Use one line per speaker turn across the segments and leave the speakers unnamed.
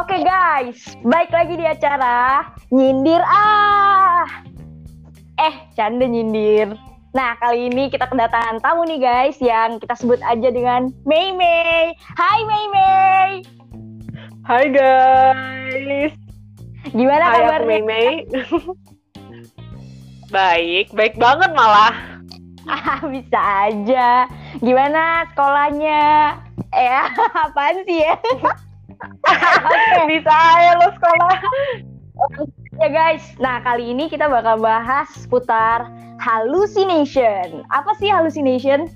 Oke guys, baik lagi di acara Nyindir Ah. Eh, canda nyindir. Nah, kali ini kita kedatangan tamu nih guys yang kita sebut aja dengan Mei Mei. Hai Mei Mei.
Hai guys.
Gimana
Hai aku
kabarnya?
Mei Mei. baik, baik banget malah.
Ah, bisa aja. Gimana sekolahnya? Eh, apaan sih ya?
Bisa aja lo sekolah.
ya guys, nah kali ini kita bakal bahas seputar hallucination. Apa sih hallucination?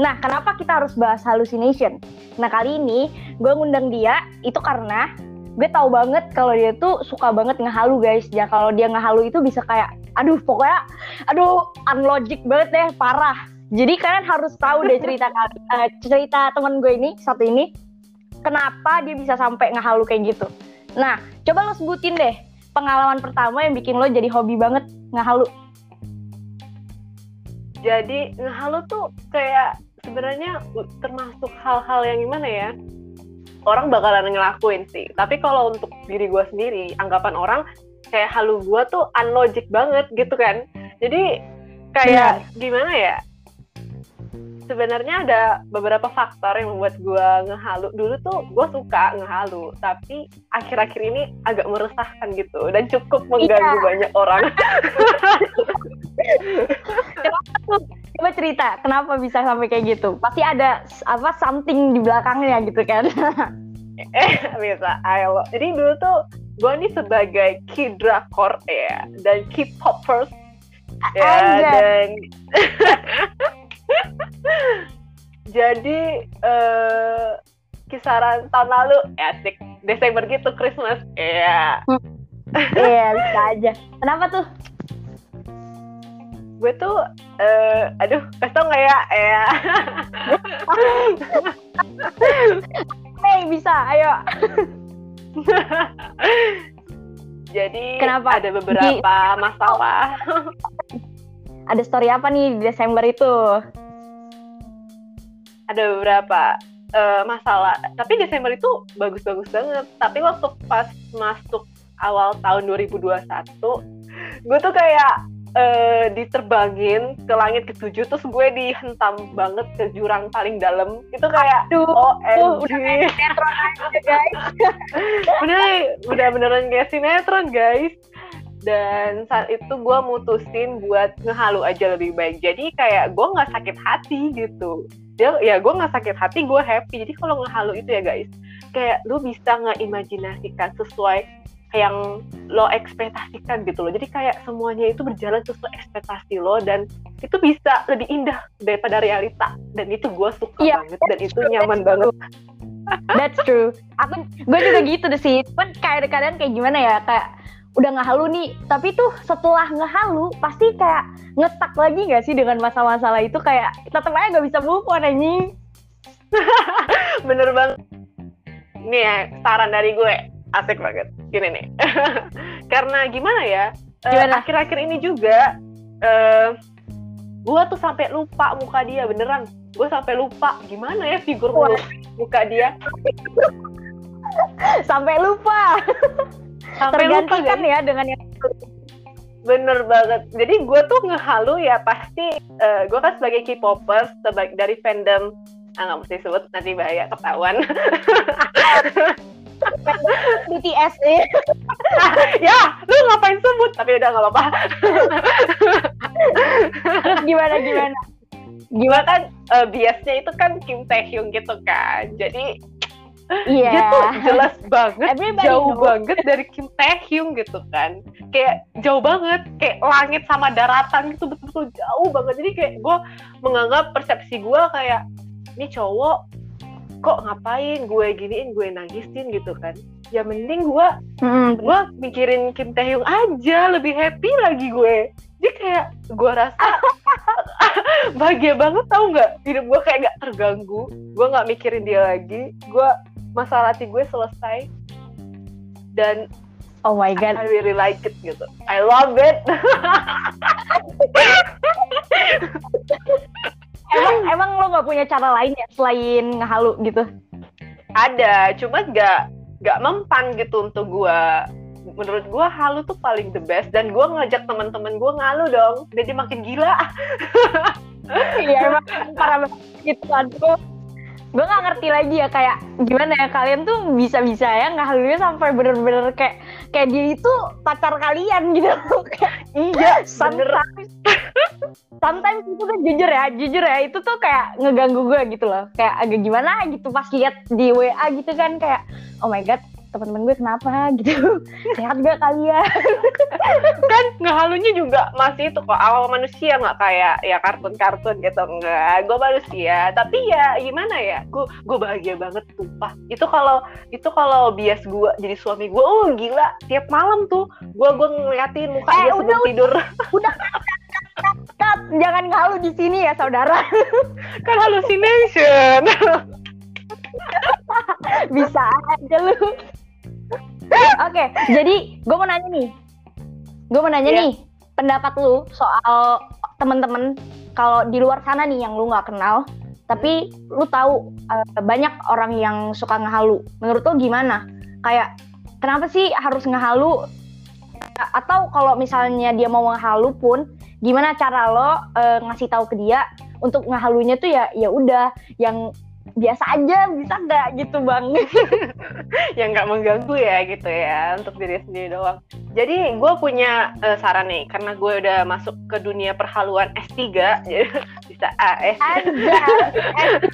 Nah, kenapa kita harus bahas hallucination? Nah, kali ini gue ngundang dia itu karena gue tahu banget kalau dia tuh suka banget ngehalu guys. Ya kalau dia ngehalu itu bisa kayak, aduh pokoknya, aduh unlogic banget deh, parah. Jadi kalian harus tahu deh cerita kali, eh, cerita teman gue ini satu ini, kenapa dia bisa sampai ngehalu kayak gitu. Nah, coba lo sebutin deh pengalaman pertama yang bikin lo jadi hobi banget ngehalu.
Jadi ngehalu tuh kayak sebenarnya termasuk hal-hal yang gimana ya? Orang bakalan ngelakuin sih. Tapi kalau untuk diri gue sendiri, anggapan orang kayak halu gue tuh unlogic banget gitu kan. Jadi kayak gimana ya? Sebenarnya ada beberapa faktor yang membuat gue ngehalu dulu tuh gue suka ngehalu tapi akhir-akhir ini agak meresahkan gitu dan cukup mengganggu
Iya.
banyak orang?
Coba cerita, kenapa bisa sampai kayak gitu? Pasti ada apa something di belakangnya gitu kan?
eh bisa ayo jadi dulu tuh gue nih sebagai kid drakor ya dan kid poppers ya dan jadi eh, kisaran tahun lalu ya asik Desember gitu Christmas ya
Iya, bisa aja. Kenapa tuh?
gue tuh eh aduh kasih tau nggak ya ya
Hey, bisa, ayo.
jadi
Kenapa?
ada beberapa masalah
Ada story apa nih di Desember itu?
Ada beberapa eh, masalah. Tapi Desember itu bagus-bagus banget. Tapi waktu pas masuk awal tahun 2021 gue tuh kayak eh, diterbangin ke langit ketujuh terus gue dihentam banget ke jurang paling dalam. Itu kayak
Aduh,
oh
udah kayak sinetron aja, guys.
udah udah beneran kayak sinetron guys. Dan saat itu gue mutusin buat ngehalu aja lebih baik. Jadi kayak gue nggak sakit hati gitu dia ya gue nggak sakit hati gue happy. Jadi kalau ngehalu itu ya guys kayak lu bisa ngeimajinasikan sesuai yang lo ekspektasikan gitu loh. Jadi kayak semuanya itu berjalan sesuai ekspektasi lo dan itu bisa lebih indah daripada realita. Dan itu gue suka
Iya,
banget dan itu nyaman banget.
That's true. Aku gue juga gitu deh sih. Cuman kayak kadang kayak gimana ya kayak udah ngehalu nih, tapi tuh setelah ngehalu pasti kayak ngetak lagi gak sih dengan masalah-masalah itu? Kayak tetep aja gak bisa move on anjing.
bener banget. Ini ya saran dari gue. Asik banget. Gini nih. Karena gimana ya? Eh,
Gimana?
akhir-akhir ini juga eh gue tuh sampai lupa muka dia beneran. Gue sampai lupa gimana ya figur muka dia.
Sampai lupa.
Sampai lupa
Tergantikan
guys.
ya dengan yang
bener banget jadi gue tuh ngehalu ya pasti eh, gue kan sebagai K-popers sebagai dari fandom ah nggak mesti sebut nanti bahaya ketahuan
BTS eh.
ya lu ngapain sebut tapi udah nggak apa-apa
gimana gimana.
gimana kan eh, biasanya itu kan Kim Taehyung gitu kan jadi
Iya.
dia tuh jelas banget
Everybody
jauh
knows.
banget dari Kim Taehyung gitu kan. Kayak jauh banget kayak langit sama daratan gitu betul-betul jauh banget. Jadi kayak gue menganggap persepsi gue kayak ini cowok kok ngapain gue giniin gue nangisin gitu kan. Ya mending gue
Hmm,
gue mikirin Kim Taehyung aja lebih happy lagi gue. Jadi kayak gue rasa bahagia banget tau nggak? Hidup gue kayak gak terganggu. Gue nggak mikirin dia lagi. Gue masalah hati gue selesai. Dan
oh my god.
I really like it gitu. I love it.
Emang emang lo nggak punya cara lain ya selain ngehalu gitu?
ada cuma nggak nggak mempan gitu untuk gue menurut gue halu tuh paling the best. Dan gue ngajak teman-teman gue ngalu dong. Jadi makin gila.
Iya emang parah banget gitu kan gue nggak ngerti lagi ya kayak gimana ya kalian tuh bisa-bisa ya nggak halunya sampai bener-bener kayak kayak dia itu pacar kalian gitu.
Iya
sometimes. Sometimes itu tuh jujur ya jujur ya itu tuh kayak ngeganggu gue gitu loh. Kayak agak gimana gitu pas lihat di WA gitu kan kayak oh my god teman-teman gue kenapa? Gitu. Sehat gak kalian?
Kan ngehalunya juga masih itu kok awal manusia nggak kayak ya kartun-kartun gitu enggak. Gue manusia. Tapi ya gimana ya gue gue bahagia banget sumpah. Itu kalau itu kalau bias gue jadi suami gue oh gila tiap malam tuh gue gue ngeliatin muka
Eh,
dia
udah,
sebelum tidur.
udah. Cut jangan ngalu di sini ya saudara.
Kan hallucination
bisa aja lu oke jadi gue mau nanya nih. Gue mau nanya
Iya.
nih pendapat lu soal temen-temen kalau di luar sana nih yang lu nggak kenal tapi lu tahu eh, banyak orang yang suka ngehalu. Menurut lu gimana? Kayak kenapa sih harus ngehalu? Atau kalau misalnya dia mau ngehalu pun gimana cara lo eh, ngasih tahu ke dia? Untuk ngehalunya tuh ya ya udah. Yang biasa aja bisa nggak gitu bang
yang nggak mengganggu ya gitu ya untuk diri sendiri doang. Jadi gue punya eh, saran nih karena gue udah masuk ke dunia perhaluan S3 jadi bisa AS.
aja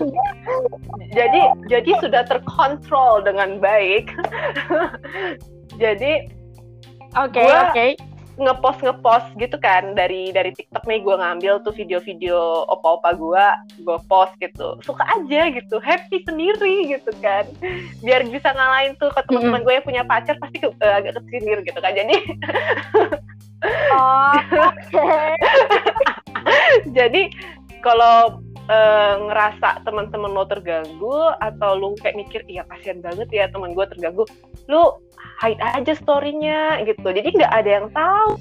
jadi jadi sudah terkontrol dengan baik. jadi
oke
Gua-
oke
ngepost ngepost gitu kan. Dari dari TikTok nih gue ngambil tuh video-video opa-opa gue gue post gitu. Suka aja gitu happy sendiri gitu kan. Biar bisa ngalahin tuh ke teman-teman gue yang punya pacar pasti ke- eh, agak kesindir gitu kan. Jadi
oh,
jadi kalau eh, ngerasa teman-teman lo terganggu atau lu kayak mikir iya kasihan banget ya teman gue terganggu. Lu hide aja story-nya gitu. Jadi nggak ada yang tahu.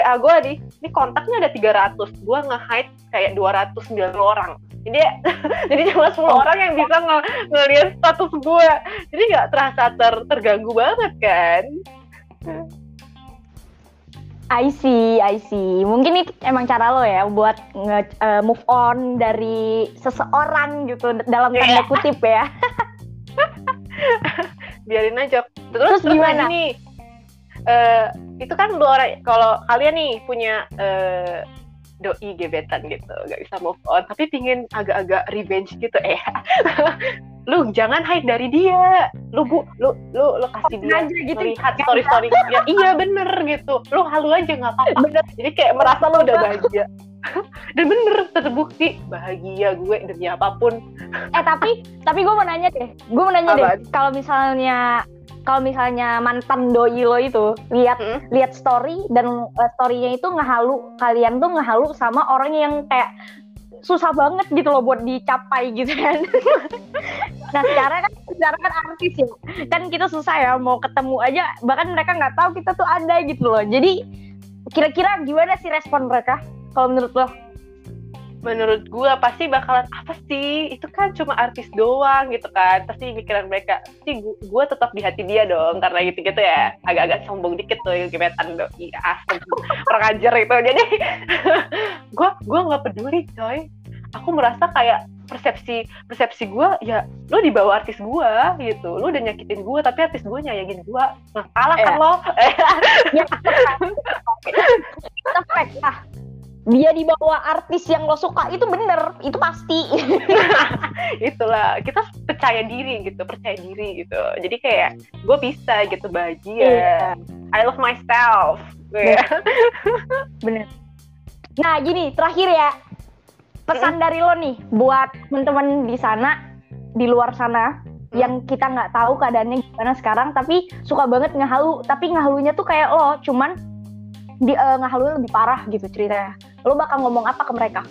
Ah gue nih ini kontaknya ada 300 gue nge-hide kayak 209 orang. Jadi jadi cuma 10 orang yang bisa nge ngeliat status gue jadi nggak terasa ter terganggu banget kan
I see I see mungkin itu emang cara lo ya buat nge eh, move on dari seseorang gitu dalam tanda
Iya.
kutip ya
biarin aja
Terus
terus, terus
gimana?
nih eh, itu kan lu orang kalau kalian nih punya eh, doi gebetan gitu gak bisa move on. Tapi pingin agak-agak revenge gitu eh. Lu jangan hide dari dia. Lu bu lu lu lu kasih dia
aja gitu.
lihat story story ya iya bener gitu. Lu halu aja nggak apa-apa.
Bener.
jadi kayak merasa lu udah bahagia. Dan bener terbukti bahagia gue demi apa pun.
Eh tapi tapi gue mau nanya deh. Gue mau nanya deh
Apaan?
kalau misalnya kalau misalnya mantan doi lo itu lihat
Hmm?
lihat story dan uh, storynya itu ngehalu kalian tuh ngehalu sama orang yang kayak susah banget gitu loh buat dicapai gitu kan. Nah secara kan secara kan artis ya. Kan kita susah ya mau ketemu aja bahkan mereka nggak tahu kita tuh ada gitu loh. Jadi kira-kira gimana sih respon mereka? Kalau menurut lo
menurut gue pasti bakalan apa sih? Itu kan cuma artis doang gitu kan. Pasti pikiran mereka. Sih gue tetap di hati dia dong karena gitu gitu ya. Agak-agak sombong dikit tuh gebetan doi asem. Kurang ajar itu jadi gue gue nggak peduli coy. Aku merasa kayak persepsi persepsi gue ya lu di bawah artis gue gitu. Lu udah nyakitin gue tapi artis gue nyayangin gue nah kalah kan
Iya.
lo?
Ya kita fact lah dia di bawah artis yang lo suka itu bener itu pasti.
Itulah kita percaya diri gitu percaya diri gitu. Jadi kayak gue bisa gitu bahagia. I love myself.
Iya. bener. Nah gini terakhir ya. Pesan dari lo nih buat teman-teman di sana di luar sana yang kita nggak tahu keadaannya gimana sekarang tapi suka banget ngehalu tapi ngehalunya tuh kayak lo cuman di eh, ngehalunya lebih parah gitu ceritanya. Lo bakal ngomong apa ke mereka?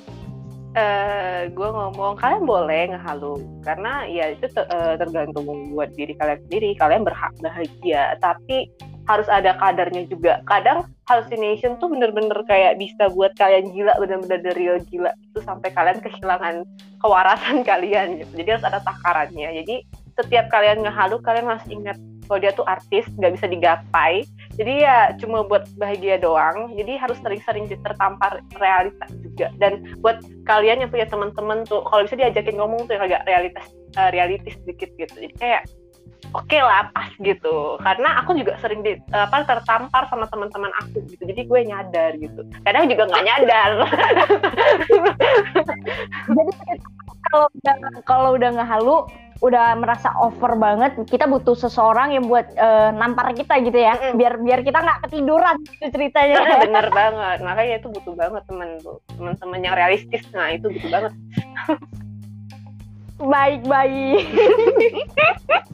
Eh gue ngomong kalian boleh ngehalu karena ya itu te- eh, tergantung buat diri kalian sendiri. Kalian berhak bahagia tapi harus ada kadarnya juga. Kadang hallucination tuh bener-bener kayak bisa buat kalian gila bener-bener the real gila. Itu sampai kalian kehilangan kewarasan kalian gitu. Jadi harus ada takarannya. Jadi setiap kalian ngehalu kalian harus ingat kalau dia tuh artis nggak bisa digapai jadi ya cuma buat bahagia doang. Jadi harus sering-sering tertampar realita juga. Dan buat kalian yang punya teman-teman tuh kalau bisa diajakin ngomong tuh yang agak realitas uh, realistis sedikit gitu. Jadi kayak oke okay lah pas gitu. Karena aku juga sering di, apa tertampar sama teman-teman aku gitu. Jadi gue nyadar gitu. Kadang juga nggak nyadar.
Jadi kalau udah kalau udah nggak halu udah merasa over banget kita butuh seseorang yang buat uh, nampar kita gitu ya. Biar biar kita nggak ketiduran gitu ceritanya.
Bener banget. Makanya itu butuh banget temen tuh teman-teman yang realistis. Nah itu butuh banget.
Baik baik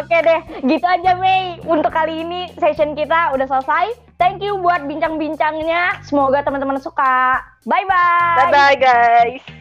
Oke deh, gitu aja Mei. Untuk kali ini session kita udah selesai. Thank you buat bincang-bincangnya. Semoga teman-teman suka. Bye bye.
Bye bye guys.